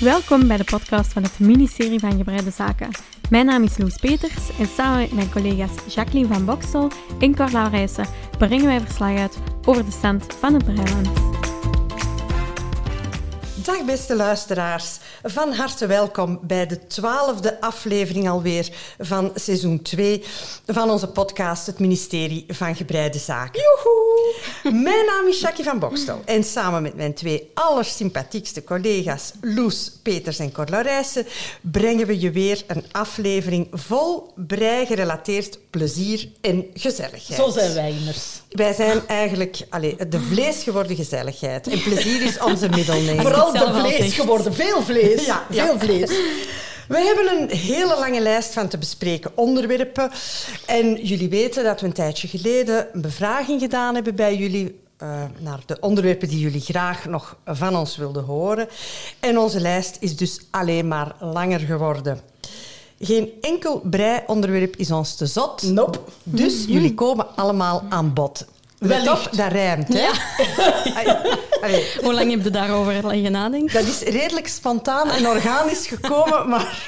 Welkom bij de podcast van het ministerie van Gebreide Zaken. Mijn naam is Loes Peters en samen met mijn collega's Jacqueline van Boksel en Cor Laurijsen brengen wij verslag uit over de stand van het Breiland. Dag beste luisteraars, van harte welkom bij de twaalfde aflevering alweer van seizoen 2 van onze podcast Het Ministerie van Gebreide Zaken. Joehoe! Mijn naam is Jackie van Bokstel en samen met mijn twee allersympathiekste collega's Loes Peters en Cor Laurijsen brengen we je weer een aflevering vol brei gerelateerd plezier en gezelligheid. Zo zijn wij immers. Wij zijn eigenlijk allez, de vlees geworden gezelligheid. En plezier is onze middelneem. Vooral de zelf al vlees geworden. Veel. Ja, ja. Veel vlees. We hebben een hele lange lijst van te bespreken onderwerpen. En jullie weten dat we een tijdje geleden een bevraging gedaan hebben bij jullie. eh, naar de onderwerpen die jullie graag nog van ons wilden horen. En onze lijst is dus alleen maar langer geworden. Geen enkel brei-onderwerp is ons te zot. Nope. Dus jullie komen allemaal aan bod. Let Wellicht. op, dat rijmt, hè? Allee, Hoe lang heb je daarover liggen nadenken? dat is redelijk spontaan en organisch gekomen, maar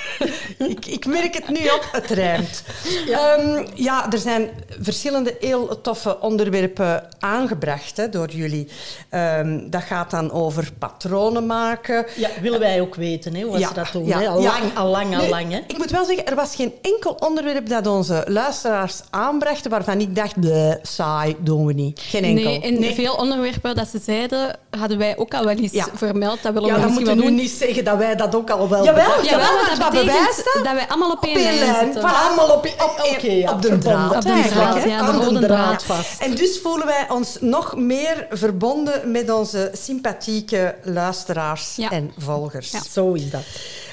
ik, ik merk het nu op, het rijmt. Ja, ja er zijn verschillende heel toffe onderwerpen aangebracht hè, door jullie. Ehm, dat gaat dan over patronen maken. Ja, willen wij ook weten hè, hoe Ja, ze dat doen. ja? Al lang, al lang, al lang. Hè? Ik moet wel zeggen, er was geen enkel onderwerp dat onze luisteraars aanbrachten waarvan ik dacht, "Bleh, saai, doen we niet. Geen enkel. Nee, en veel onderwerpen dat ze zeiden, hadden wij ook al wel eens Ja. vermeld. Dat willen Ja, we dan moeten we nu niet zeggen dat wij dat ook al wel Jawel. Jawel, dat dat betekent bewijst dat. wij allemaal op één Op één lijn lijn, zitten. voilà. Allemaal op, op, Op- oké, ja, op de verbonden. draad, Op de draad, ja, de rode draad. vast. En dus voelen wij ons nog meer verbonden met onze sympathieke luisteraars Ja. en volgers. Ja. Zo is dat.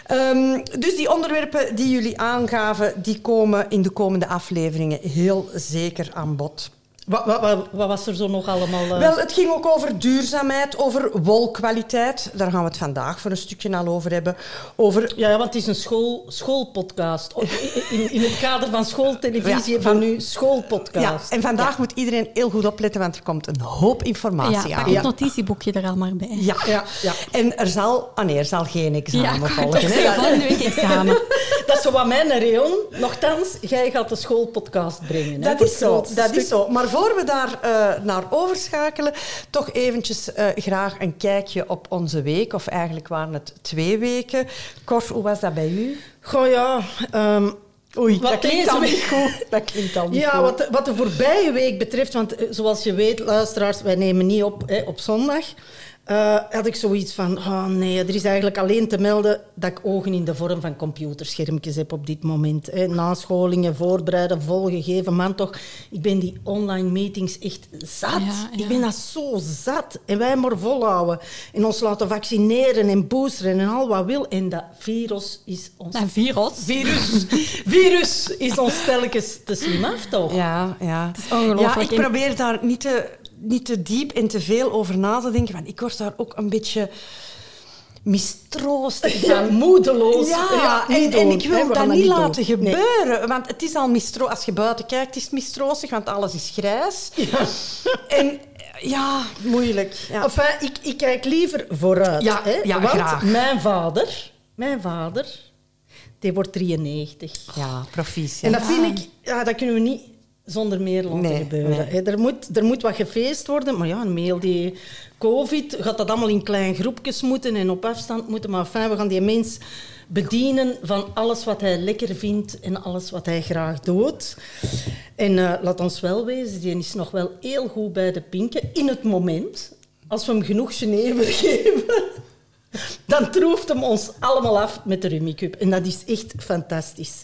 Ehm, dus die onderwerpen die jullie aangaven, die komen in de komende afleveringen heel zeker aan bod. Wat, wat, wat, wat was er zo nog allemaal? eh? Wel, het ging ook over duurzaamheid, over wolkwaliteit. Daar gaan we het vandaag voor een stukje al over hebben. Over Ja, want het is een school, schoolpodcast. O- In, in het kader van schooltelevisie Ja, van nu schoolpodcast. ja, en vandaag moet iedereen heel goed opletten, want er komt een hoop informatie Ja, aan. pak het notitieboekje er al maar bij. Ja. Ja, ja. En er zal, ah nee, er zal geen examen Ja, volgen. zeggen, volgende week examen. Dat is zo wat mijn Reon. Nochtans, jij gaat de schoolpodcast brengen. hè, Dat is zo, dat stuk. is zo. Maar voor we daar eh, naar overschakelen, toch eventjes eh, graag een kijkje op onze week. Of eigenlijk waren het twee weken. Kort, hoe was dat bij u? Goh ja, ehm, Oei, Wat dat klinkt al niet goed. Dat klinkt al niet ja, goed. wat de, wat de voorbije week betreft, want eh, zoals je weet, luisteraars, wij nemen niet op hè, op zondag. Eh, had ik zoiets van, oh nee, er is eigenlijk alleen te melden dat ik ogen in de vorm van computerschermpjes heb op dit moment. Hè. Nascholingen, voorbereiden, volgegeven, man toch. Ik ben die online meetings echt zat. Ja, ja. Ik ben dat zo zat. En wij maar volhouden. En ons laten vaccineren en boosteren en al wat wil. En dat virus is ons... Nou, virus. Virus, virus is ons telkens te slim af, toch? Ja, ja. is ongelooflijk. Ja, ik probeer daar niet te, niet te diep en te veel over na te denken, want ik word daar ook een beetje mistroostig van. Ja, moedeloos. Ja, en, doen, en ik wil dat niet doen. laten Nee. gebeuren. Want het is al mistro als je buiten kijkt, is het mistroostig, want alles is grijs. En ja, moeilijk. Ja. Enfin, ik, ik kijk liever vooruit. Ja, hè, ja, want graag. mijn vader, mijn vader, die wordt 93. ja, proficiat. En dat vind ik, ja, dat kunnen we niet zonder meer laten Nee, gebeuren. nee. Er, moet, er moet wat gefeest worden, maar ja, een mail die COVID gaat dat allemaal in klein groepjes moeten en op afstand moeten. Maar enfin, we gaan die mens bedienen van alles wat hij lekker vindt en alles wat hij graag doet. En eh, laat ons wel wezen, die is nog wel heel goed bij de pinken in het moment. Als we hem genoeg Genever geven, dan troeft hem ons allemaal af met de Rummy Cup. En dat is echt fantastisch.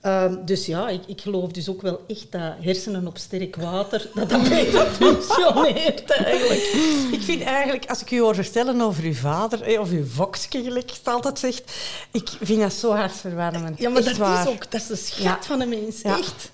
Ehm, dus ja, ik, ik geloof dus ook wel echt dat hersenen op sterk water, dat dat beter functioneert eigenlijk. Ik vind eigenlijk, als ik u hoor vertellen over uw vader, eh, of uw voksje, gelijk het altijd zegt, ik vind dat zo hartverwarmend. Ja, maar Echt dat waar. is ook, dat is de schat Ja. van een mens. Ja. Echt.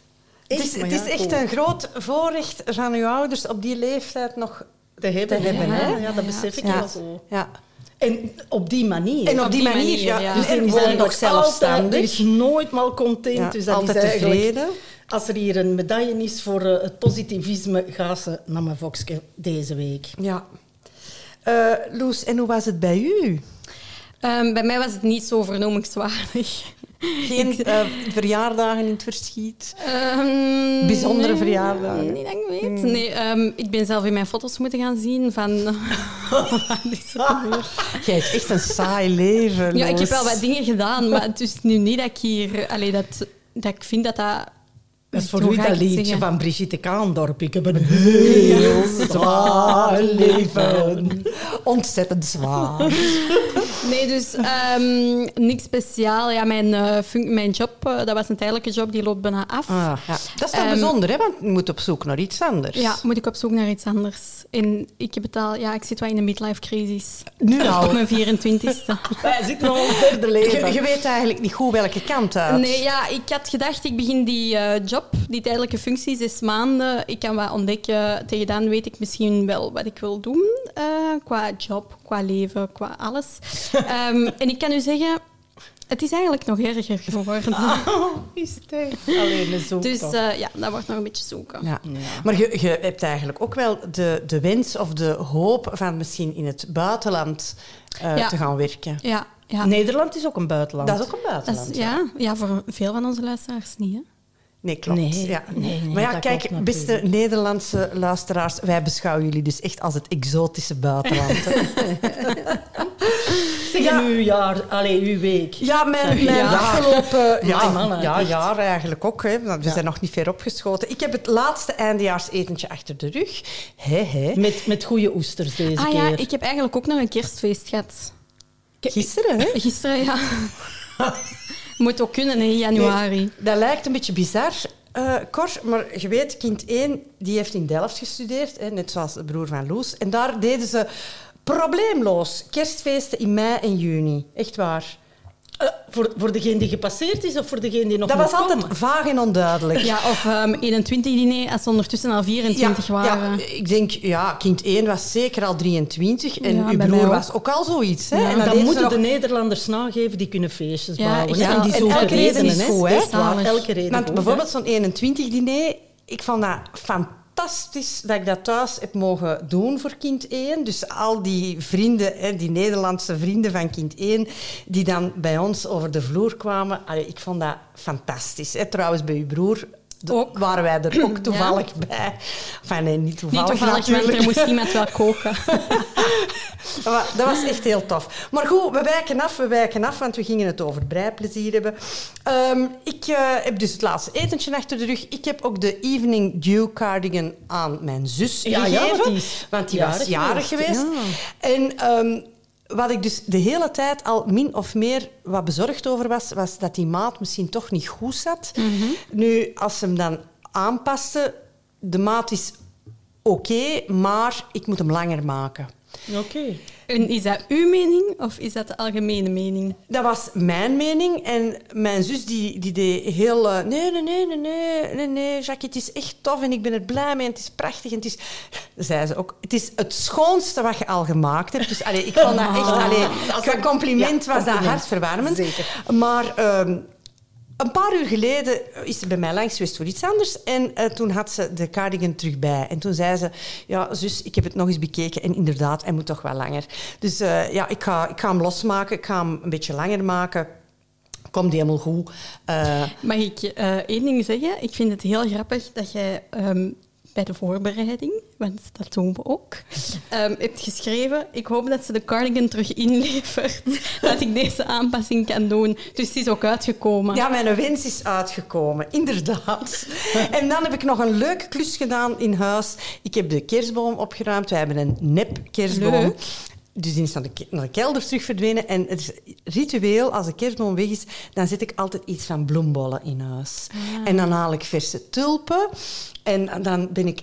Het is, maar het is ja, echt cool. een groot voorrecht van uw ouders op die leeftijd nog te hebben. te hebben, hè? hè? Ja, dat besef ik ja. wel zo. Ja. En op die manier. En op, die, die manier, manier, ja. ja. Dus en die zijn nog zelfstandig. er is nooit mal content. Ja, dus dat altijd is tevreden. Als er hier een medaille is voor eh, het positivisme, ga ze naar mijn Voxke deze week. Ja. Eh, Loes, en hoe was het bij u? Ehm, bij mij was het niet zo vernoemingswaardig. Geen eh, verjaardagen in het verschiet? Ehm, Bijzondere nee, verjaardagen? Niet dat ik weet. Nee, ehm, ik ben zelf in mijn foto's moeten gaan zien van... Jij hebt echt een saai leven. Ja, ik heb wel wat dingen gedaan, maar het is nu niet dat ik hier... Allee, dat, dat ik vind dat dat... Dat is voor u dat liedje van Brigitte Kaandorp. Ik heb een heel zwaar leven. Ontzettend zwaar. Nee, dus ehm, niks speciaal. Ja, mijn, eh, mijn job, eh, dat was een tijdelijke job, die loopt bijna af. Ah, ja. Dat is toch Ehm, bijzonder, hè? Want je moet op zoek naar iets anders. Ja, moet ik op zoek naar iets anders. En ik heb het al... Ja, ik zit wel in een midlife-crisis. Nu Op al. mijn 24ste. Wij zitten nog ons derde Je, leven. je weet eigenlijk niet goed welke kant uit. Nee, ja, ik had gedacht, ik begin die eh, job, die tijdelijke functie, zes maanden. Ik kan wat ontdekken. Tegen dan weet ik misschien wel wat ik wil doen. eh, qua job, qua leven, qua alles. Ehm, en ik kan u zeggen, het is eigenlijk nog erger geworden. Oh, is het? Alleen een zoek Dus eh, ja, dat wordt nog een beetje zoeken. Ja. Maar je, je hebt eigenlijk ook wel de, de wens of de hoop van misschien in het buitenland eh, Ja. te gaan werken. Ja, ja. Nederland is ook een buitenland. Dat is ook een buitenland. is, ja, ja, voor veel van onze luisteraars niet. Hè? Nee, klopt. Nee, ja. nee, nee, maar ja, kijk, klopt beste natuurlijk. Nederlandse luisteraars, wij beschouwen jullie dus echt als het exotische buitenland. Zeg Ja. uw jaar, allee, uw week. ja, mijn, mijn Ja. afgelopen ja, mannen, ja, jaar eigenlijk ook. Hè, want we zijn nog niet ver opgeschoten. Ik heb het laatste eindejaarsetentje achter de rug. Hé, hé. Met, met goede oesters deze Ah keer. ja, ik heb eigenlijk ook nog een kerstfeest gehad. Gisteren, hè? Gisteren, ja. Moet ook kunnen, in januari. Dat lijkt een beetje bizar, eh Cor, maar je weet, kind 1 die heeft in Delft gestudeerd, hè, net zoals de broer van Loes. En daar deden ze probleemloos kerstfeesten in mei en juni. Echt waar. Eh, voor, voor degene die gepasseerd is of voor degene die nog Dat was altijd komen? vaag en onduidelijk. Ja, of ehm 21 diner als ze ondertussen al 24 waren. ja, ik denk, ja, kind 1 was zeker al 23 en Ja, uw broer ook. was ook al zoiets. Hè? Ja, en dan moeten nog- de Nederlanders nageven, die kunnen feestjes Ja, bouwen. ja, en die en zoeken elke reden redenen, is goed, hè? Elke reden Want goed, bijvoorbeeld zo'n 21 diner, ik vond dat fantastisch dat ik dat thuis heb mogen doen voor kind 1. Dus al die vrienden, die Nederlandse vrienden van kind 1, die dan bij ons over de vloer kwamen. Ik vond dat fantastisch. Trouwens, bij uw broer de- Ook. waren wij er ook toevallig bij. Enfin, nee, niet Niet toevallig, toevallig, want natuurlijk. er moest iemand wel koken. Dat was echt heel tof. Maar goed, we wijken af, we wijken af, want we gingen het over breiplezier hebben. Ehm, ik eh, heb dus het laatste etentje achter de rug. Ik heb ook de Evening Dew cardigan aan mijn zus Ja, gegeven. ja, want die want die was jarig geweest. geweest. En ehm, wat ik dus de hele tijd al min of meer wat bezorgd over was, was dat die maat misschien toch niet goed zat. Nu, als ze hem dan aanpaste, de maat is oké, maar ik moet hem langer maken. Oké. En is dat uw mening of is dat de algemene mening? Dat was mijn mening. En mijn zus die, die deed heel... eh, nee, nee, nee, nee, nee, nee, nee, Jacques, het is echt tof en ik ben er blij mee en het is prachtig. En het is, zei ze ook, het is het schoonste wat je al gemaakt hebt. Dus allee, ik vond dat echt... Allee, qua compliment ja, was dat hartverwarmend. Zeker. Maar... ehm, een paar uur geleden is ze bij mij langs geweest voor iets anders. En eh, toen had ze de cardigan terug bij. En toen zei ze... Ja, zus, ik heb het nog eens bekeken. En inderdaad, hij moet toch wel langer. Dus eh, ja, ik ga, ik ga hem losmaken. Ik ga hem een beetje langer maken. Komt helemaal goed. Eh, Mag ik één ding zeggen? Ik vind het heel grappig dat jij ehm, bij de voorbereiding, want dat doen we ook, ehm, hebt geschreven: Ik hoop dat ze de cardigan terug inlevert, dat ik deze aanpassing kan doen. Dus het is ook uitgekomen. ja, mijn wens is uitgekomen. Inderdaad. en dan heb ik nog een leuke klus gedaan in huis. Ik heb de kerstboom opgeruimd. Wij hebben een nep kerstboom. Leuk. Dus die is naar de, naar de kelder terug verdwenen. En het is ritueel, als de kerstboom weg is, dan zet ik altijd iets van bloembollen in huis. En dan haal ik verse tulpen. En dan ben ik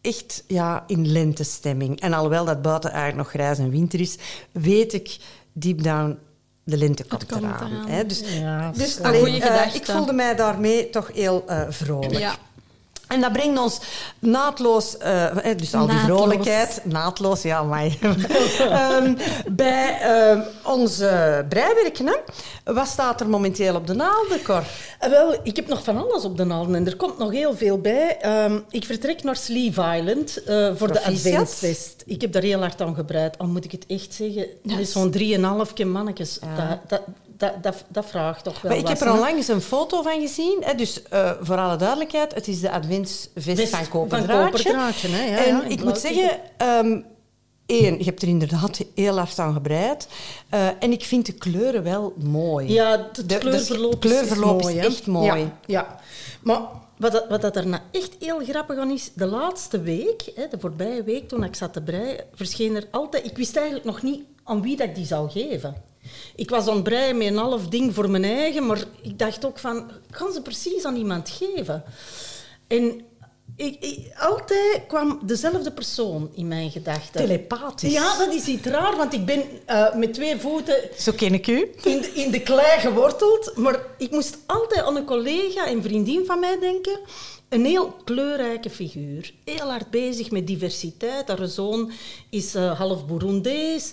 echt ja, in lentestemming. En alhoewel dat buiten eigenlijk nog grijs en winter is, weet ik deep down, de lente komt, komt eraan. eraan. hè. Dus, Ja, dus Een allee, goeie eh, ik voelde mij daarmee toch heel eh, vrolijk. Ja. En dat brengt ons naadloos, eh, dus al die Naadloos. vrolijkheid, naadloos, ja, maar Ehm, bij ehm, onze breiwerken. Hè. Wat staat er momenteel op de naalden, Cor? Eh, Wel, ik heb nog van alles op de naalden en er komt nog heel veel bij. Ehm, ik vertrek naar Sleeve Island eh, voor de Proficiat. Adventsfest. Ik heb daar heel hard aan gebreid, al moet ik het echt zeggen. Dat is zo'n drieënhalfje mannetjes. Dat, dat, dat, dat, dat vraagt toch wel Maar ik heb er onlangs een foto van gezien. Hè. Dus eh, voor alle duidelijkheid, het is de adventsvest Vest van van Koperdraadje. Koperdraadje, hè, ja, en ja, ik moet zeggen... ehm, Eén, je hebt er inderdaad heel hard aan gebreid. Eh, en ik vind de kleuren wel mooi. Ja, het De- de kleurverloop, is- kleurverloop is, is mooi, echt mooi. Ja, ja. maar wat, dat, wat dat er nou echt heel grappig aan is, de laatste week, hè, de voorbije week toen ik zat te breien, verscheen er altijd... Ik wist eigenlijk nog niet aan wie dat ik die zou geven. Ik was aan het breien met een half ding voor mijn eigen, maar ik dacht ook van, kan ze precies aan iemand geven? En ik, ik- altijd kwam dezelfde persoon in mijn gedachten. Telepathisch. Ja, dat is iets raar, want ik ben eh, met twee voeten Zo ken ik u. in de, in de klei geworteld. Maar ik moest altijd aan een collega en vriendin van mij denken. Een heel kleurrijke figuur. Heel hard bezig met diversiteit. Haar zoon is eh, half Burundees.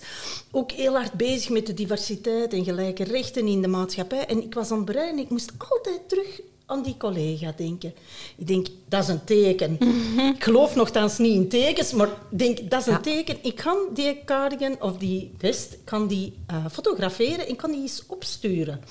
Ook heel hard bezig met de diversiteit en gelijke rechten in de maatschappij. En ik was aan het breien. Ik moest altijd terug aan die collega denken. Ik denk, dat is een teken. Ik geloof nogthans niet in tekens, maar ik denk, dat is een Ja. teken. Ik kan die cardigan of die vest kan die, eh, fotograferen en kan die eens opsturen.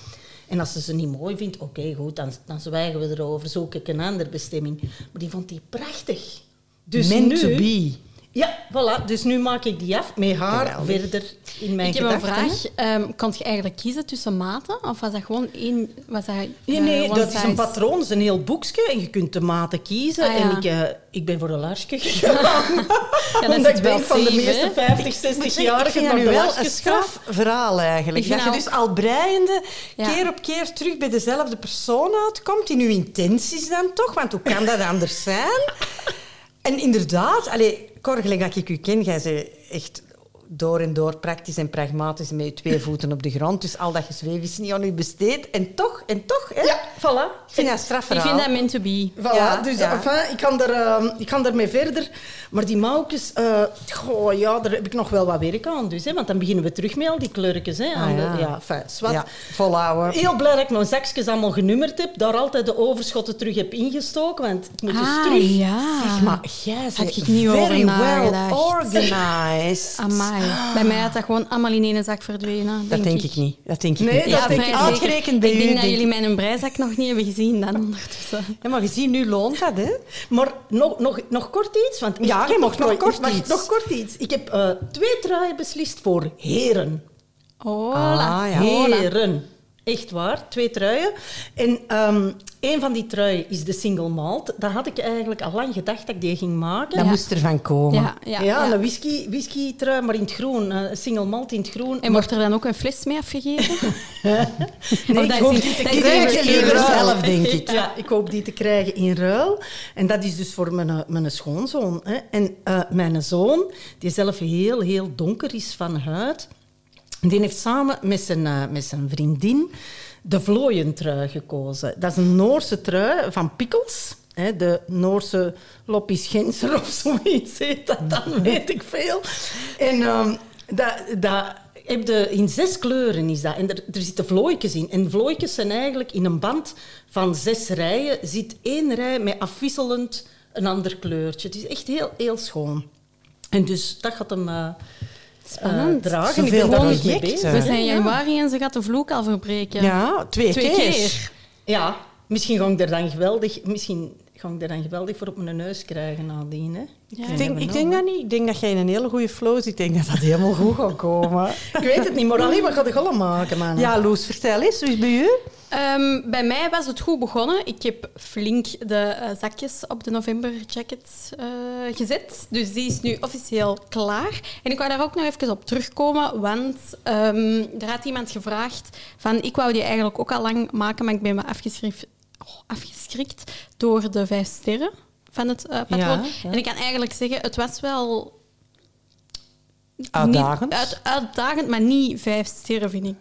En als ze ze niet mooi vindt, oké, goed, dan, dan zwijgen we erover. Zoek ik een andere bestemming. Maar die vond die prachtig. Dus Meant nu, to be. Ja, voilà. Dus nu maak ik die af met haar Geweldig. verder in mijn Ik heb een vraag. Ehm kon je eigenlijk kiezen tussen maten? Of was dat gewoon één... Was dat, Nee, eh, nee, one dat is een patroon, dat is een heel boekje en je kunt de maten kiezen. Ah, ja. En ik, eh, ik ben voor een laarsje gegaan. Ja, dat Omdat is ik denk van de meeste hè? 50, Ik 60 moet zeggen, jaar ik vind naar dat de nu wel laarsjes een straf verhaal eigenlijk. Dat je dus al breiende Ja. keer op keer terug bij dezelfde persoon uitkomt, in uw intenties dan toch, want hoe kan dat anders zijn? En inderdaad, allee, Cor, gelijk dat ik u ken, jij bent echt door en door praktisch en pragmatisch met je twee voeten op de grond, dus al dat gezweef is niet aan u besteed. En toch, en toch, hè? Ja, voilà. Ik vind dat straf Ik vind dat meant to be. Voilà, Ja, dus ja. enfin, ik, kan er, ehm, ik kan daarmee verder. Maar die mouwtjes, eh, goh, ja, daar heb ik nog wel wat werk aan. Dus, hè, want dan beginnen we terug met al die kleurtjes. Hè, Ah, de- ja. ja, enfin, zwart. Ja, volhouden. Heel blij dat ik mijn zakjes allemaal genummerd heb. Daar altijd de overschotten terug heb ingestoken. Want ik moet dus Ah, terug... ja. Zeg maar, jij Had bent ik niet over well organized. Amai. Bij mij had dat gewoon allemaal in één zak verdwenen. Dat denk ik niet. Dat denk ik Nee, niet. dat denk denk ik. Uitgerekend bij Ik u. denk dat denk jullie mijn breizak nog niet hebben gezien dan ondertussen. Ja, maar gezien nu loont dat, hè? Maar nog, nog, nog kort iets. Want Ja, je mag nog kort iets. Nog kort iets. Ik heb eh, twee truien beslist voor heren. Hola. Ah, ja. Heren. Echt waar, twee truien. En ehm een van die truien is de single malt. Daar had ik eigenlijk al lang gedacht dat ik die ging maken. Dat Ja. moest ervan komen. Ja, ja, Ja, ja. een whisky, whisky trui, maar in het groen. eh, Een single malt in het groen. En wordt er dan ook een fles mee afgegeven? Nee, ik hoop die te krijgen in ruil. zelf, denk ik. Ja, ik hoop die te krijgen in ruil. En dat is dus voor mijn, mijn schoonzoon. Hè. En eh, mijn zoon, die zelf heel, heel donker is van huid, die heeft samen met zijn, eh, met zijn vriendin de vlooientrui gekozen. Dat is een Noorse trui van Pickles. Hè, de Noorse Loppis Genser of zoiets heet dat dan, weet ik veel. En ehm, dat, dat heb je in zes kleuren is dat. En er, er zitten vlooitjes in. En vlooitjes zijn eigenlijk in een band van zes rijen. Zit één rij met afwisselend een ander kleurtje. Het is echt heel, heel schoon. En dus dat gaat hem eh, Spannend. eh, dragen. Zoveel ik ben daar mee projecten. bezig. We zijn Ja. januari en ze gaat de vloek al verbreken. Ja, twee, Twee keer. keer. Ja, misschien ga ik er dan geweldig, misschien ga ik er dan geweldig voor op mijn neus krijgen nadien. Hè? Ja. Ik denk, ik denk dat niet. Ik denk dat jij in een hele goede flow zit. Ik denk dat dat helemaal goed gaat komen. Ik weet het niet, maar alleen wat gaat de gollen maken, man? Ja, Loes, vertel eens. Hoe is het bij u? Ehm, bij mij was het goed begonnen. Ik heb flink de eh, zakjes op de November Jacket eh, gezet. Dus die is nu officieel klaar. En ik wou daar ook nog even op terugkomen, want ehm, er had iemand gevraagd van... Ik wou die eigenlijk ook al lang maken, maar ik ben me afgeschrift, oh, afgeschrikt door de vijf sterren van het eh, patroon. Ja, ja. En ik kan eigenlijk zeggen, het was wel... Uitdagend. Uit, uitdagend, maar niet vijf sterren, vind ik.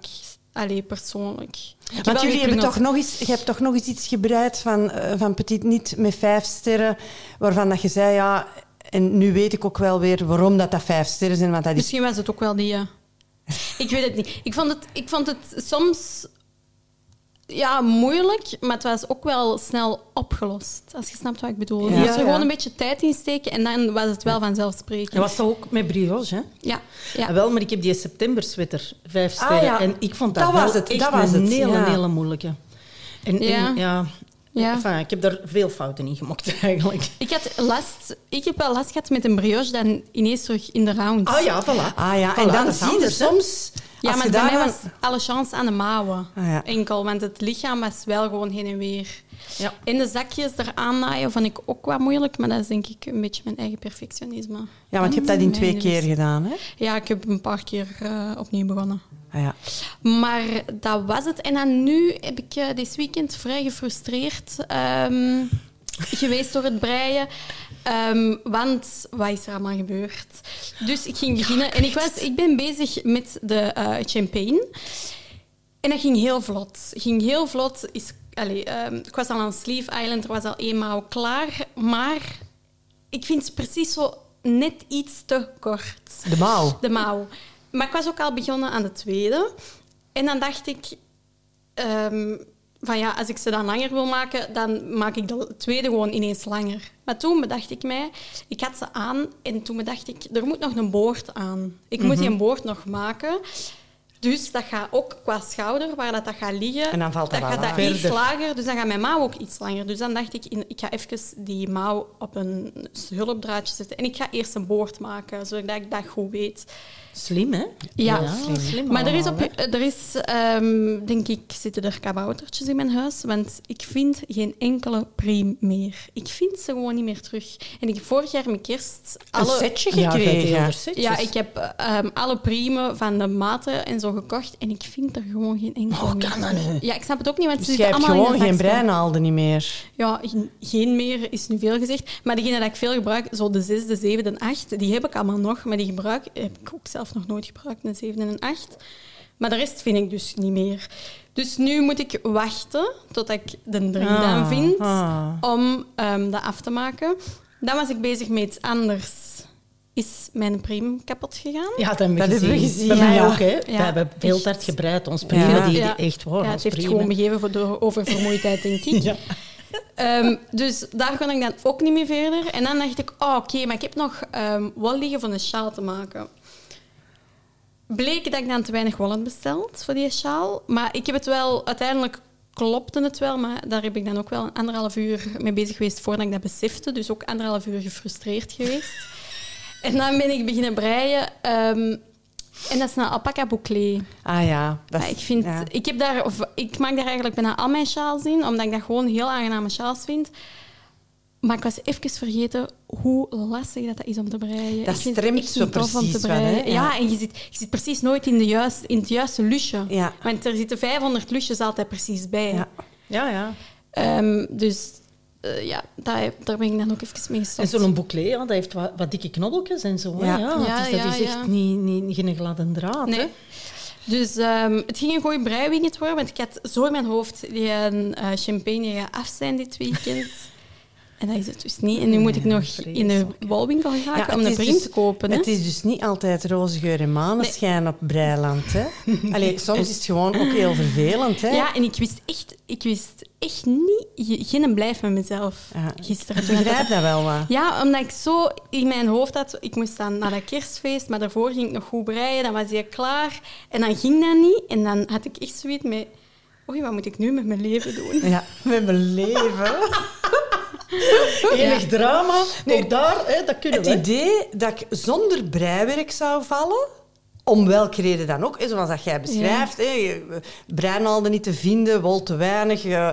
Allee, persoonlijk. Want wel jullie hebben toch nog eens, je hebt toch nog eens iets gebreid van, eh, van Petit Niet met vijf sterren, waarvan dat je zei, ja, en nu weet ik ook wel weer waarom dat, dat vijf sterren zijn, want dat is... Misschien was het ook wel die... eh, ik weet het niet. Ik vond het, ik vond het soms ja, moeilijk, maar het was ook wel snel opgelost. Als je snapt wat ik bedoel. Ja. Je moest er gewoon een beetje tijd in steken en dan was het wel vanzelfsprekend. Dat was toch ook met brioche, hè? Ja, Ja. ja. wel, maar ik heb die september-sweater, vijf Ah, sterren. ja. En ik vond dat, Dat wel was het, echt dat was een het, hele, ja. hele moeilijke. En, Ja. en, ja. Ja. Enfin, ik heb daar veel fouten in gemaakt, eigenlijk. Ik, had last, ik heb wel last gehad met een brioche dan ineens terug in de round. Ah ja, voilà. Ah ja, Voilà, en dan zie je hè. Ja, maar bij mij was alle chance aan de mouwen. Ah, ja. Enkel, want het lichaam was wel gewoon heen en weer. Ja. En de zakjes eraan naaien vond ik ook wat moeilijk, maar dat is denk ik een beetje mijn eigen perfectionisme. Ja, want je hebt dat in twee keer gedaan, hè? Ja, ik heb een paar keer eh, opnieuw begonnen. Ah, ja. Maar dat was het. En dan nu heb ik eh, dit weekend vrij gefrustreerd ehm, geweest door het breien. Ehm, want wat is er allemaal gebeurd? Dus ik ging beginnen en ik, was, ik ben bezig met de eh, champagne. En dat ging heel vlot. ging heel vlot. Is, allee, ehm, ik was al aan Sleeve Island, er was al eenmaal klaar. Maar ik vind het precies zo net iets te kort. De mouw. De mouw. Maar ik was ook al begonnen aan de tweede. En dan dacht ik... ehm, van ja, als ik ze dan langer wil maken, dan maak ik de tweede gewoon ineens langer. Maar toen bedacht ik mij... Ik had ze aan en toen bedacht ik... Er moet nog een boord aan. Ik moet die boord nog maken. Dus dat gaat ook qua schouder, waar dat, dat gaat liggen... En dan valt dat gaat dat iets lager. Dus dan gaat mijn mouw ook iets langer. Dus dan dacht ik, ik ga even die mouw op een hulpdraadje zetten. En ik ga eerst een boord maken, zodat ik dat goed weet. Slim, hè? Ja, slim. Maar er is, op, er is ehm, denk ik, zitten er kaboutertjes in mijn huis. Want ik vind geen enkele priem meer. Ik vind ze gewoon niet meer terug. En ik heb vorig jaar met kerst Een alle... setje Ja, je hebt gekregen. setjes. Ja, ik heb ehm, alle priemen van de maten en zo gekocht. En ik vind er gewoon geen enkele Oh, meer. kan dat nu? Ja, ik snap het ook niet, want ze Dus zitten hebt allemaal gewoon een geen breinaalden niet meer. Ja, geen- meer is nu veel gezegd. Maar degene dat ik veel gebruik, zo de 6, de 7, de 8, die heb ik allemaal nog. Maar die gebruik, heb ik ook zelf nog nooit gebruikt, een 7 en een 8. Maar de rest vind ik dus niet meer. Dus nu moet ik wachten tot ik de 3 Ah, dan vind ah. om ehm, dat af te maken. Dan was ik bezig met iets anders. Is mijn prim kapot gegaan? Ja, dat hebben we Dat hebben we gezien. gezien, Bij mij ja. ook, hè. We hebben veel echt. tijd gebreid. Ons Ja. prima, die, echt waar. ja, het heeft prima. gewoon begeven voor door oververmoeidheid, denk ik. Ja. Ehm, dus daar kon ik dan ook niet meer verder. En dan dacht ik, oh, oké, maar ik heb nog ehm wol liggen voor een sjaal te maken. Bleek dat ik dan te weinig wol had besteld voor die sjaal. Maar ik heb het wel, uiteindelijk klopte het wel, maar daar heb ik dan ook wel een anderhalf uur mee bezig geweest voordat ik dat besefte. Dus ook anderhalf uur gefrustreerd geweest. en dan ben ik beginnen breien. ehm, en dat is een alpaca bouclé. Ah ja. Dat is- ik, vind, ja. ik, heb daar, of, ik maak daar eigenlijk bijna al mijn sjaals in, omdat ik dat gewoon heel aangename sjaals vind. Maar ik was even vergeten hoe lastig dat, dat is om te breien. Dat stremt zo om precies te wel, hè? breien. Ja. Ja. en je zit, je zit precies nooit in, de juist, in het juiste lusje. Ja. Want er zitten 500 lusjes altijd precies bij. Ja. Ja, ja. Ehm, dus eh, ja, daar, daar ben ik dan ook even mee En gestopt. zo'n bouclé, ja, dat heeft wat, wat dikke knobbeltjes en zo. Ja. Ja, Ja, dus dat ja, is echt ja. niet, niet, geen gladde draad. Nee. Hè. Dus ehm, het ging een goede breiweekend worden, want ik had zo in mijn hoofd die een eh, champagne af zijn dit weekend. En dat is het dus niet. En nu moet ik nog in de wolwinkel gaan Ja, om een print dus- te kopen. Hè? Het is dus niet altijd roze geur en maneschijn op Breiland. Hè? Allee, soms is het gewoon ook heel vervelend. Hè? Ja, en ik wist echt, ik wist echt niet, ge- geen blijf met mezelf Ja, gisteren. Ik dat- begrijp dat wel wat. Ja, omdat ik zo in mijn hoofd had, ik moest dan naar dat kerstfeest, maar daarvoor ging ik nog goed breien, dan was hij klaar. En dan ging dat niet. En dan had ik echt zoiets met, oei, wat moet ik nu met mijn leven doen? Ja, met mijn leven. Enig drama. Ook daar, hè, dat kunnen Het we. idee dat ik zonder breiwerk zou vallen, om welke reden dan ook, hè, zoals dat jij beschrijft, hè, je- breinaalden niet te vinden, wol te weinig. eh,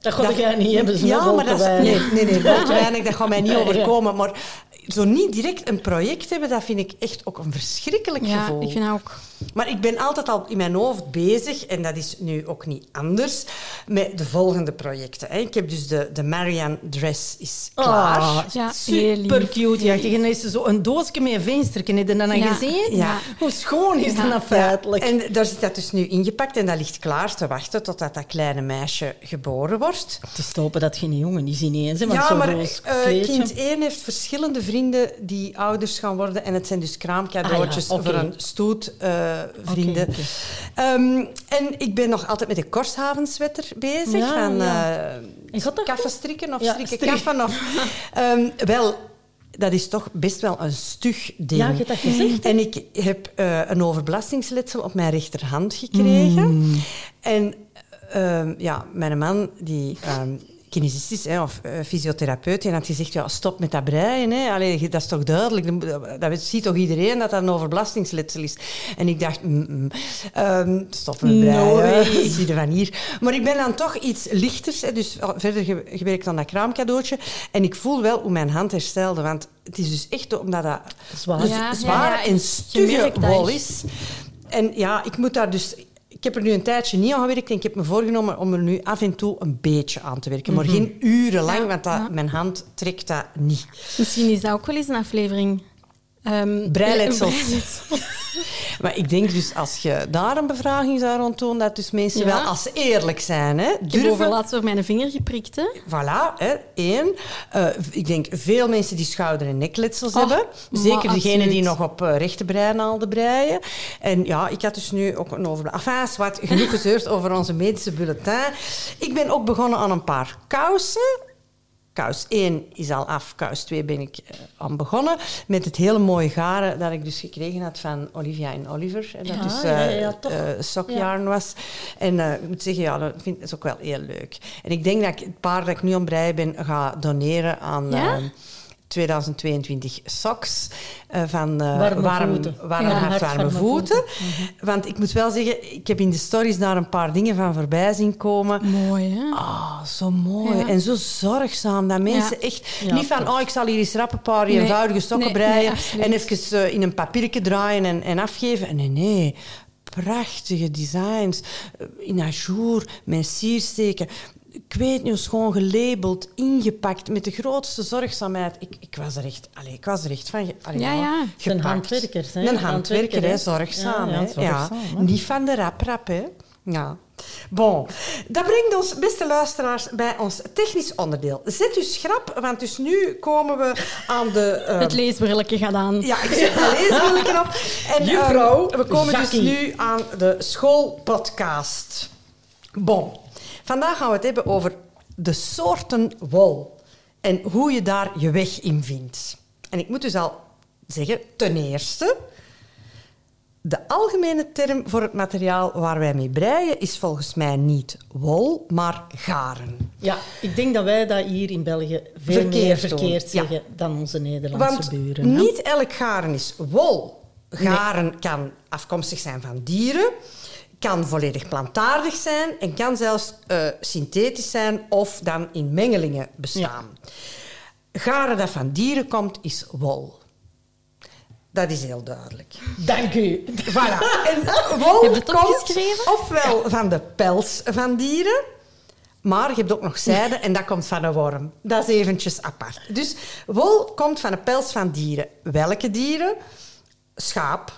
Dat gaat jij niet hebben. Ja, maar dat is, nee, nee, nee, wol te weinig, dat gaat mij niet Ja. overkomen. Maar zo niet direct een project hebben, dat vind ik echt ook een verschrikkelijk Ja, gevoel. ik vind dat ook. Maar ik ben altijd al in mijn hoofd bezig, en dat is nu ook niet anders, met de volgende projecten. hè. Ik heb dus de, de Marianne Dress is klaar. Ah, Ja, super cute. Ja, en dan is zo een doosje met een venstertje. Heb je dat dan Ja. gezien? Ja. Hoe schoon is dat nou feitelijk? En daar zit dat dus nu ingepakt en dat ligt klaar te wachten totdat dat kleine meisje geboren wordt. Het is te hopen dat geen jongen is ineens. Hè, want ja, zo'n maar roos kleedje. kind 1 heeft verschillende vrienden die ouders gaan worden. En het zijn dus kraamcadeautjes Ah ja, voor een stoet eh, vrienden. Ehm, en ik ben nog altijd met de Korshavenswetter bezig. Ja, van ja. eh, kaffen strikken of strikken strikken. kaffen. Of, Ehm, wel, dat is toch best wel een stug ding. Ja, je hebt dat gezegd, hè? En ik heb eh, een overbelastingsletsel op mijn rechterhand gekregen. Mm. En ehm, ja, mijn man, die kinesist is, hè, of eh, fysiotherapeut, die had gezegd, ja, stop met dat breien. Hè. Allee, dat is toch duidelijk? Dat, ziet toch iedereen dat dat een overbelastingsletsel is? En ik dacht, mm, mm, ehm, stop met breien. No. Zie je van hier. Maar ik ben dan toch iets lichters, hè, dus al verder ge- gewerkt aan dat kraamcadeautje. En ik voel wel hoe mijn hand herstelde, want het is dus echt omdat dat Zwaar. dus Ja, zwaar ja, en stugge wol is. En ja, ik moet daar dus... Ik heb er nu een tijdje niet aan gewerkt en ik heb me voorgenomen om er nu af en toe een beetje aan te werken. Maar geen urenlang, want dat, ja. mijn hand trekt dat niet. Misschien is dat ook wel eens een aflevering. Um, Breiletsels. Maar ik denk dus, als je daar een bevraging zou rond doen, dat dus mensen Ja. wel als eerlijk zijn. Hè, Ik heb durven laatst door mijn vinger geprikt. Hè. Voilà, hè, één. Eh, ik denk veel mensen die schouder- en nekletsels Oh, hebben. Zeker maar degenen die nog op uh, rechte breinaalden breien. En ja, ik had dus nu ook een over... Enfin, wat genoeg gezeurd over onze medische bulletin. Ik ben ook begonnen aan een paar kousen. Kous 1 is al af, kous 2 ben ik eh, aan begonnen. Met het hele mooie garen dat ik dus gekregen had van Olivia en Oliver. En dat Ja, dus ja, ja, toch. sokjarn was. En ik moet zeggen, ja, dat vind ik is ook wel heel leuk. En ik denk dat ik het paar dat ik nu aan breien ben, ga doneren aan... Ja? eh, 2022 socks eh, van eh, Warme warm, voeten. warm Ja, hart, hart, warme warme voeten. voeten. Want ik moet wel zeggen, ik heb in de stories daar een paar dingen van voorbij zien komen. Mooi, hè? Ah, zo mooi. Ja. En zo zorgzaam. Dat mensen Ja. echt... Niet van, oh, ik zal hier eens rap een paar Nee. eenvoudige sokken Nee, breien nee, en even eh, in een papiertje draaien en, en afgeven. Nee, nee. Prachtige designs. In ajour, met siersteken. Ik weet niet, schoon gelabeld, ingepakt, met de grootste zorgzaamheid. Ik, ik was er echt... Allee, ik was er echt van... Allee, Ja, ja. Hè? Een handwerker, Handwerker, hè. hè. Zorgzaam, Ja, ja, hè. zorgzaam, hè. Niet van de rap-rap, hè. Ja. Bon, dat brengt ons, beste luisteraars, bij ons technisch onderdeel. Zet u schrap, want dus nu komen we aan de... eh, Het leesbrilletje gaat aan. ja, ik zet mijn leesbrilletje op. En, ehm, Juffrouw we komen Jackie. dus nu aan de schoolpodcast. Bon, vandaag gaan we het hebben over de soorten wol. En hoe je daar je weg in vindt. En ik moet dus al zeggen, ten eerste... De algemene term voor het materiaal waar wij mee breien is volgens mij niet wol, maar garen. Ja, ik denk dat wij dat hier in België veel Verkeerd meer verkeerd ja. zeggen dan onze Nederlandse Want buren. hè. niet elk garen is wol. Garen kan afkomstig zijn van dieren, kan volledig plantaardig zijn en kan zelfs eh, synthetisch zijn of dan in mengelingen bestaan. Garen dat van dieren komt, is wol. Dat is heel duidelijk. Dank u. Voilà. En wol Heb je het komt ofwel van de pels van dieren, maar je hebt ook nog zijde en dat komt van een worm. Dat is eventjes apart. Dus wol komt van de pels van dieren. Welke dieren? Schaap.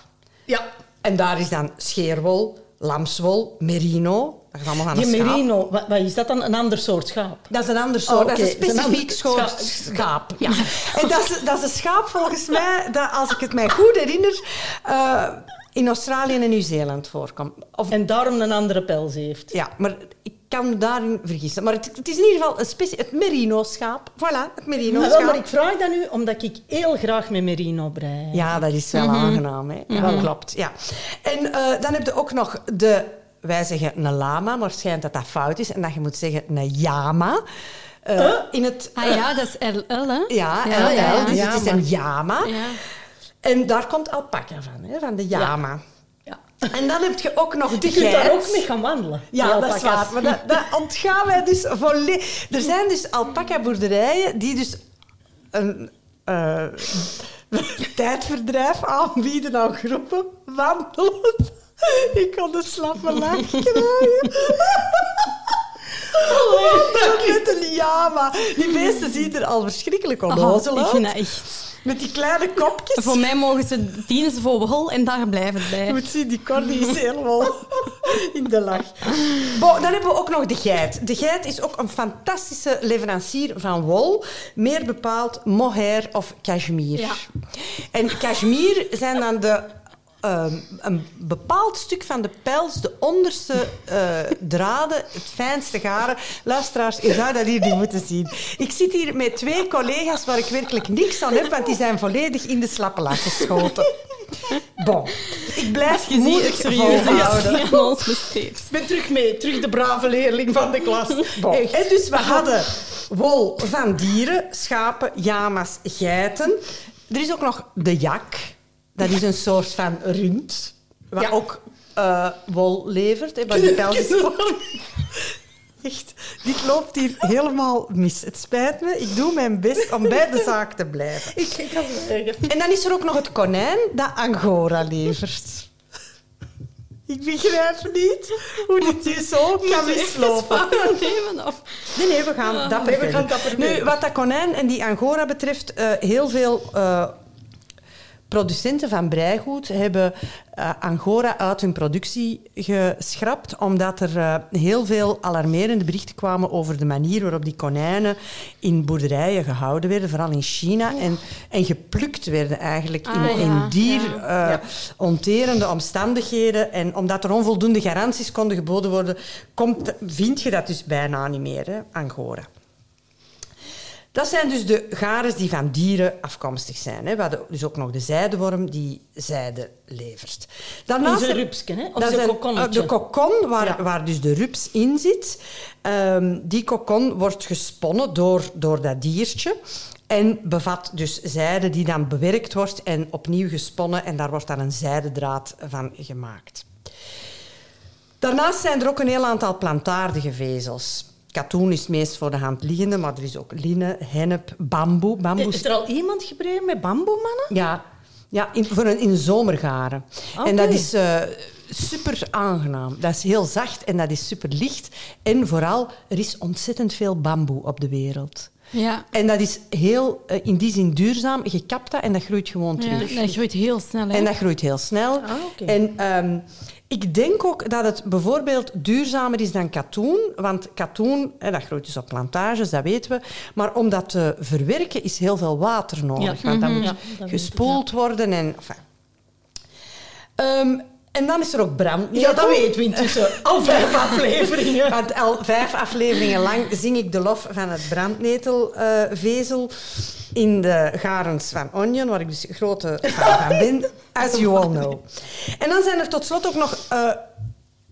Ja, En daar is dan scheerwol, lamswol, merino. Dat is allemaal van die schaap. merino, wat, wat is dat dan? Een ander soort schaap? Dat is een ander soort. Oh, Dat is een is specifiek soort scha- schaap. Ja. En dat is, dat is een schaap volgens mij, dat, als ik het mij goed herinner, eh, in Australië en Nieuw-Zeeland voorkomt. Of, En daarom een andere pels heeft. ja, maar ik kan me daarin vergissen. Maar het, het is in ieder geval een specie, het merino-schaap. Voilà, het merino-schaap. maar ik vraag dat nu omdat ik heel graag met merino brei. Ja, dat is wel aangenaam. Hè? Ja, dat klopt. Ja. En eh, dan heb je ook nog de... Wij zeggen een lama, maar het schijnt dat dat fout is. En dat je moet zeggen een yama. Eh, In het... Ah ja, dat is LL, hè? Ja, Ja, LL, ja, ja. dus het is een yama. Ja. En daar komt alpaca van, hè, van de yama. Ja. En dan heb je ook nog de Je kunt daar ook mee gaan wandelen. Ja, dat is waar. Maar dat, dat ontgaan wij dus volledig. Er zijn dus alpaca-boerderijen die dus een eh, tijdverdrijf aanbieden aan groepen wandelen. Ik kon de slappe lach krijgen. Oh, dat met een lama. Die beesten zien er al verschrikkelijk onnozel ik uit. vind dat echt... Met die kleine kopjes. Voor mij mogen ze dienen ze voor hol en daar blijven het Je bij. moet zien, die Corny is helemaal in de lach. Bon, dan hebben we ook nog de geit. De geit is ook een fantastische leverancier van wol. Meer bepaald mohair of cashmere. Ja. En cashmere zijn dan de, ehm, een bepaald stuk van de pels, de onderste eh, draden, het fijnste garen. Luisteraars, je zou dat hier niet moeten zien. Ik zit hier met twee collega's waar ik werkelijk niks aan heb, want die zijn volledig in de slappe lach geschoten. Bon, ik blijf Je moedig ons besteed. Ik ben terug mee, terug de brave leerling van de klas. Bon. Echt. En dus we hadden wol van dieren, schapen, jama's, geiten. Er is ook nog de jak. Dat is een soort van rund. Wat Ja. ook eh, wol levert. Hè, waar de Echt, dit loopt hier helemaal mis. Het spijt me. Ik doe mijn best om bij de zaak te blijven. Ik, kan het zeggen. En dan is er ook nog het konijn dat Angora levert. Ik begrijp niet hoe dit hier zo kan mislopen. of... Nee, nee, we gaan dapper nee, we gaan dapper Nu, wat dat konijn en die angora betreft, eh, heel veel eh, producenten van breigoed hebben eh, angora uit hun productie geschrapt, omdat er eh, heel veel alarmerende berichten kwamen over de manier waarop die konijnen in boerderijen gehouden werden, vooral in China, en, en geplukt werden eigenlijk in, Ah, in dier ja. eh, omstandigheden. En omdat er onvoldoende garanties konden geboden worden, komt, vind je dat dus bijna niet meer, hè, Angora. Dat zijn dus de garens die van dieren afkomstig zijn. Hè. We hadden dus ook nog de zijdeworm die zijde levert. Daarnaast Is een rupsken, hè? Of een kokonnetje? De kokon, waar, Ja. waar dus de rups in zit. Ehm, die kokon wordt gesponnen door, door dat diertje. En bevat dus zijde die dan bewerkt wordt en opnieuw gesponnen. En daar wordt dan een zijdedraad van gemaakt. Daarnaast zijn er ook een heel aantal plantaardige vezels. Katoen is het meest voor de hand liggende, maar er is ook linnen, hennep, bamboe. bamboe Is er al iemand gebreid met bamboemannen? ja, ja in, voor een, in zomergaren. En dat is eh, super aangenaam. Dat is heel zacht en dat is super licht. En vooral, er is ontzettend veel bamboe op de wereld. Ja. En dat is heel, eh, in die zin duurzaam. Je kapt dat en dat groeit gewoon ja. terug. Dat groeit heel snel, hè. En dat groeit heel snel. Ah. En ehm, ik denk ook dat het bijvoorbeeld duurzamer is dan katoen. Want katoen, hè, dat groeit dus op plantages, dat weten we. Maar om dat te verwerken is heel veel water nodig. Ja. Want dat Mhm. moet Ja, dat ik, gespoeld worden. En, enfin. Ehm, en dan is er ook brandnetel. Ja, dat weten we intussen. Al vijf afleveringen. Want al vijf afleveringen lang zing ik de lof van het brandnetelvezel in de garens van Onion, waar ik dus grote fan van ben, as you all know. En dan zijn er tot slot ook nog eh,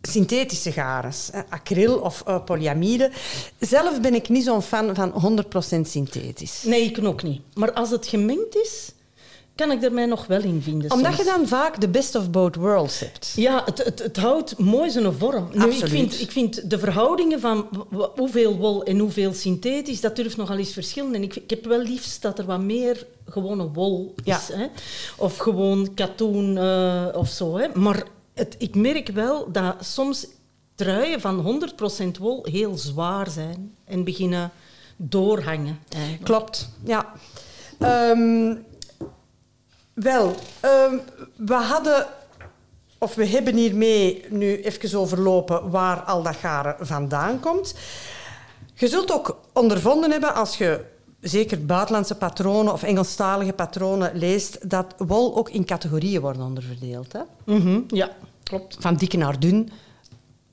synthetische garens, hè, acryl of eh, polyamide. Zelf ben ik niet zo'n fan van 100% synthetisch. Nee, ik ook niet. Maar als het gemengd is, kan ik er mij nog wel in vinden. Omdat soms. je dan vaak de best of both worlds hebt. Ja, het, het, het houdt mooi zijn vorm. Nu, ik, vind, ik vind de verhoudingen van hoeveel wol en hoeveel synthetisch, dat durft nogal eens verschillen. En ik, ik heb wel liefst dat er wat meer gewone wol is. Ja. Hè? Of gewoon katoen eh, of zo. Hè? Maar het, ik merk wel dat soms truien van 100% wol heel zwaar zijn en beginnen doorhangen. eigenlijk. Klopt, ja. Ehm, wel, ehm, we hadden, of we hebben hiermee nu even overlopen waar al dat garen vandaan komt. Je zult ook ondervonden hebben als je zeker buitenlandse patronen of Engelstalige patronen leest, dat wol ook in categorieën wordt onderverdeeld. Hè? Mhm, ja, klopt. van dik naar dun.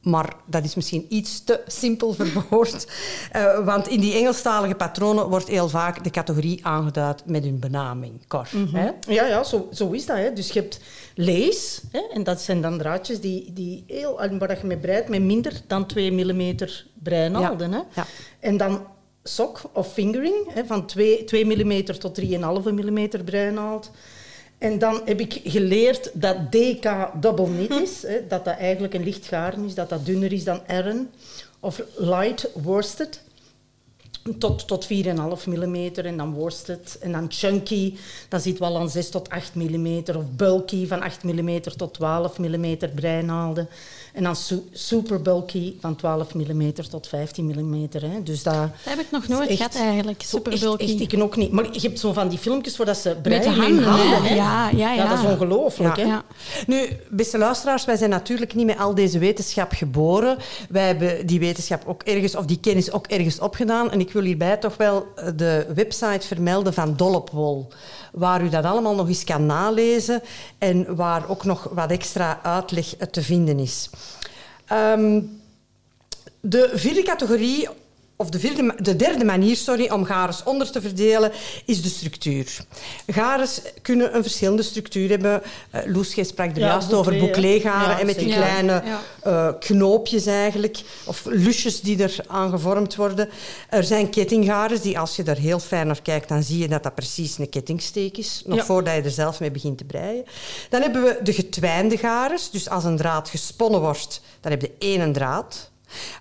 Maar dat is misschien iets te simpel verwoord. Eh, want in die Engelstalige patronen wordt heel vaak de categorie aangeduid met hun benaming. Cor. hè? Ja, ja zo, zo is dat. Hè. Dus je hebt lees, hè, en dat zijn dan draadjes die, die heel, waar je mee breidt met minder dan 2 mm breinaalden. Hè. Ja. En dan sok of fingering, hè, van 2, 2 mm tot 3,5 mm breinaald. En dan heb ik geleerd dat DK double knit is, hè, dat dat eigenlijk een licht garen is, dat dat dunner is dan Aran of light worsted. Tot, tot 4,5 mm en dan worsted. En dan chunky, dat zit wel aan 6 tot 8 mm. Of bulky van 8 mm tot 12 mm breinaalden. En dan su super bulky van 12 mm tot 15 mm. Hè. Dus dat, dat heb ik nog nooit echt, gehad eigenlijk, super bulky. Echt, echt, ik ook niet. Maar je hebt zo van die filmpjes waar dat ze breien met handen. handen hè? Ja, ja, ja, ja. dat is ongelooflijk. Ja. Nu, beste luisteraars, wij zijn natuurlijk niet met al deze wetenschap geboren. Wij hebben die wetenschap ook ergens, of die kennis ook ergens opgedaan. En ik wil hierbij toch wel de website vermelden van Dollopwol waar u dat allemaal nog eens kan nalezen en waar ook nog wat extra uitleg te vinden is. Um, de vierde categorie of de, vierde, de derde manier sorry, om gares onder te verdelen is de structuur. Gares kunnen een verschillende structuur hebben. Uh, Loes, jij sprak er juist over bouclé-garen ja, en met die kleine uh, knoopjes eigenlijk, of lusjes die er aan gevormd worden. Er zijn kettinggares die, als je er heel fijn naar kijkt, dan zie je dat dat precies een kettingsteek is, nog voordat je er zelf mee begint te breien. Dan hebben we de getwijnde gares, dus als een draad gesponnen wordt, dan heb je één draad.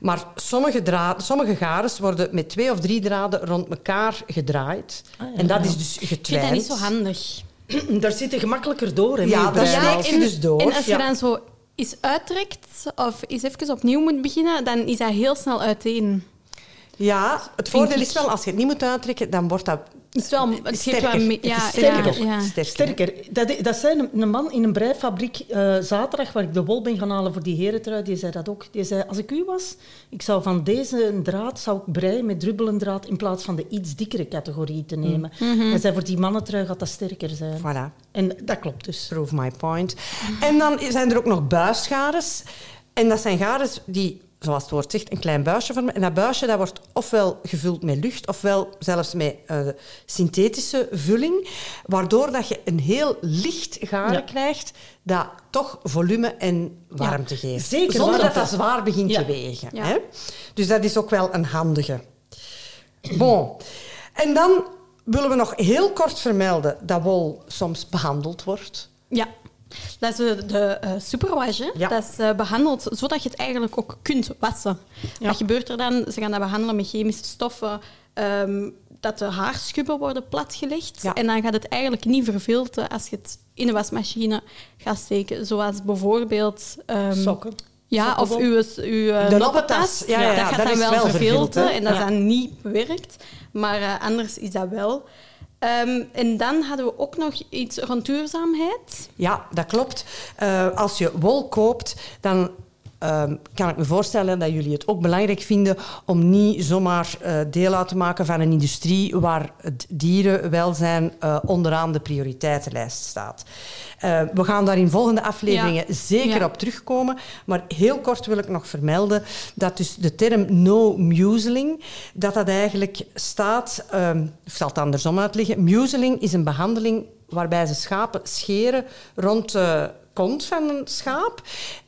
Maar sommige, draad, sommige gares worden met twee of drie draden rond elkaar gedraaid. Ah, ja. En dat is dus getwijnd. Ik vind dat niet zo handig. Daar zit je gemakkelijker door. Hè, ja, daar steek je dus door. En als je dan zo eens uittrekt of eens even opnieuw moet beginnen, dan is dat heel snel uiteen. Ja, het voordeel is wel, als je het niet moet uittrekken, dan wordt dat is wel, het sterker. Wel, ja, sterker. Ja, ja. sterker. Dat, dat zei een, een, man in een breifabriek uh, zaterdag, waar ik de wol ben gaan halen voor die herentrui, die zei dat ook. Die zei, als ik u was, ik zou van deze draad zou ik breien met draad in plaats van de iets dikkere categorie te nemen. Mm Hij zei, voor die mannentrui gaat dat sterker zijn. Voilà. En dat klopt dus. Prove my point. En dan zijn er ook nog buisgares. En dat zijn gares die zoals het woord zegt, een klein buisje vormen. En dat buisje dat wordt ofwel gevuld met lucht, ofwel zelfs met uh, synthetische vulling, waardoor dat je een heel licht garen krijgt dat toch volume en warmte ja. geeft. Zeker Zonder warmte. dat dat zwaar begint te wegen. Hè? Dus dat is ook wel een handige. Bon. En dan willen we nog heel kort vermelden dat wol soms behandeld wordt. Ja. Dat is de, de uh, superwash. Ja. Dat is uh, behandeld zodat je het eigenlijk ook kunt wassen. Ja. Wat gebeurt er dan? Ze gaan dat behandelen met chemische stoffen. Um, dat de haarschubben worden platgelegd. Ja. En dan gaat het eigenlijk niet verfilteren als je het in de wasmachine gaat steken. Zoals bijvoorbeeld... Um, Sokken. Ja, of uw, uw uh, de noppetas. Ja, ja, dat gaat dat dan wel, verfilteren. En dat is dan niet bewerkt. Maar uh, anders is dat wel. Um, en dan hadden we ook nog iets rond duurzaamheid. Ja, dat klopt. Uh, als je wol koopt, dan um, kan ik me voorstellen dat jullie het ook belangrijk vinden om niet zomaar uh, deel uit te maken van een industrie waar het dierenwelzijn uh, onderaan de prioriteitenlijst staat. Uh, we gaan daar in volgende afleveringen ja. zeker ja. op terugkomen. Maar heel kort wil ik nog vermelden dat dus de term no museling, dat dat eigenlijk staat, um, of zal het andersom uitleggen, museling is een behandeling waarbij ze schapen scheren rond de kont van een schaap.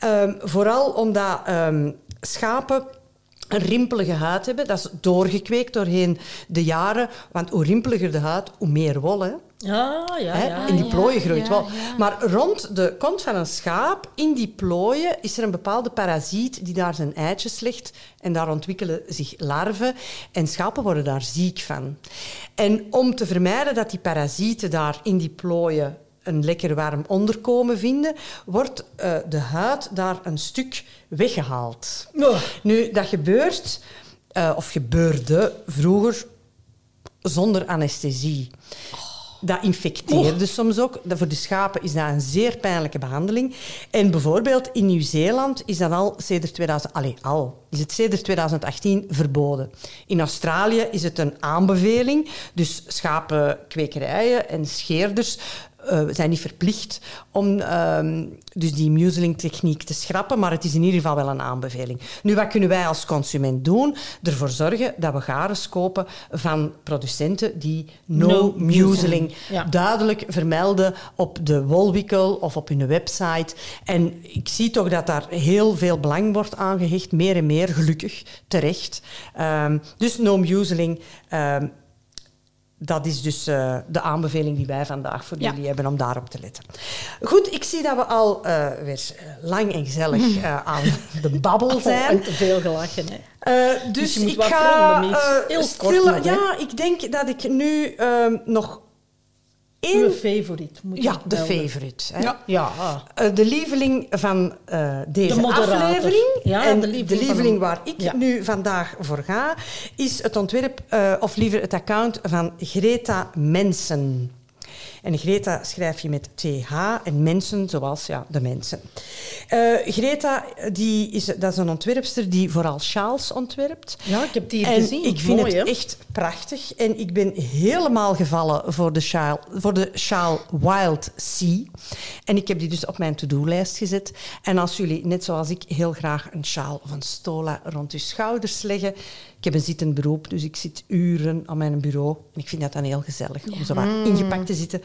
Um, vooral omdat um, schapen een rimpelige huid hebben. Dat is doorgekweekt doorheen de jaren. Want hoe rimpeliger de huid, hoe meer wol. Hè? Ja, ja, ja. In die plooien groeit ja, ja. Maar rond de kont van een schaap, in die plooien, is er een bepaalde parasiet die daar zijn eitjes legt. En daar ontwikkelen zich larven. En schapen worden daar ziek van. En om te vermijden dat die parasieten daar in die plooien een lekker warm onderkomen vinden, wordt uh, de huid daar een stuk weggehaald. Oh. Nu, dat gebeurt, uh, of gebeurde vroeger, zonder anesthesie. Dat infecteerde oh. soms ook. Dat voor de schapen is dat een zeer pijnlijke behandeling. En bijvoorbeeld in Nieuw-Zeeland is dat al sinds 2000, allez, al, is het sinds 2018 verboden. In Australië is het een aanbeveling. Dus schapenkwekerijen en scheerders uh, zijn niet verplicht om uh, dus die museling-techniek te schrappen, maar het is in ieder geval wel een aanbeveling. Nu, wat kunnen wij als consument doen? Ervoor zorgen dat we garens kopen van producenten die no, no museling ja. duidelijk vermelden op de wolwikkel of op hun website. En ik zie toch dat daar heel veel belang wordt aangehecht, meer en meer, gelukkig, terecht. Um, dus no museling. Um, dat is dus uh, de aanbeveling die wij vandaag voor Ja. jullie hebben om daarop te letten. Goed, ik zie dat we al uh, weer lang en gezellig uh, aan de babbel Oh, zijn. en te veel gelachen, hè. Dus, Dus je moet ik wat ga Heel kort. Ja, ik denk dat ik nu um, nog één... Uw favorite moet Ja, de favorite. Hè. Ja. ja. Uh, de lieveling van uh, deze De aflevering. Ja, en de lieveling waar ik Ja. nu vandaag voor ga, is het ontwerp, uh, of liever het account van Greta Mensen. En Greta schrijf je met TH en mensen zoals ja, de mensen. Uh, Greta die is, dat is een ontwerpster die vooral sjaals ontwerpt. Ja, ik heb die hier En gezien. ik vind Mooi, het echt prachtig. En ik ben helemaal gevallen voor de sjaal, voor de sjaal Wild Sea. En ik heb die dus op mijn to-do-lijst gezet. En als jullie, net zoals ik, heel graag een sjaal of een stola rond je schouders leggen. Ik heb een zittend beroep, dus ik zit uren aan mijn bureau. En ik vind dat dan heel gezellig om zo wat ingepakt te zitten.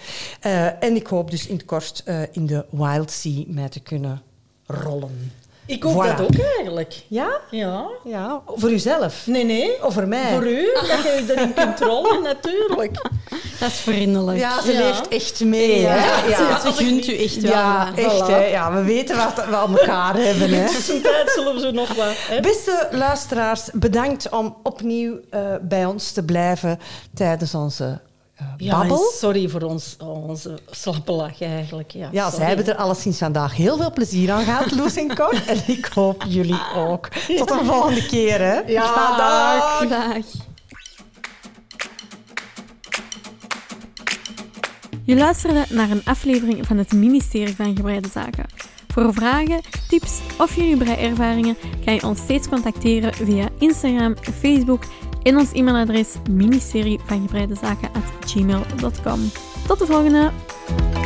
Uh, en ik hoop dus in het kort uh, in de Wild Sea mij te kunnen rollen. Ik hoop Voilà. dat ook eigenlijk. Ja? Ja. Ja. Voor uzelf? Nee, nee. Of voor mij? Voor u, dat je erin kunt rollen, natuurlijk. Dat is vriendelijk. Ja, ze Ja. leeft echt mee. Ja. Hè? Ja, ze gunt u echt wel. Ja, echt. Voilà. Hè? Ja, we weten wat we aan elkaar hebben. Hè? Tussentijd zullen we zo nog wat... Hè? Beste luisteraars, bedankt om opnieuw eh, bij ons te blijven tijdens onze Ja, sorry voor ons, onze slappe lach eigenlijk. Ja, Ja, zij hebben er alleszins vandaag heel veel plezier aan gehad, Loes en Cor. En ik hoop jullie ook. Tot de volgende keer, hè. Ja, dag. Dag. Je luisterde naar een aflevering van het ministerie van Gebreide Zaken. Voor vragen, tips of jullie breiervaringen kan je ons steeds contacteren via Instagram, Facebook en ons e-mailadres ministerie van gmail.com. Tot de volgende!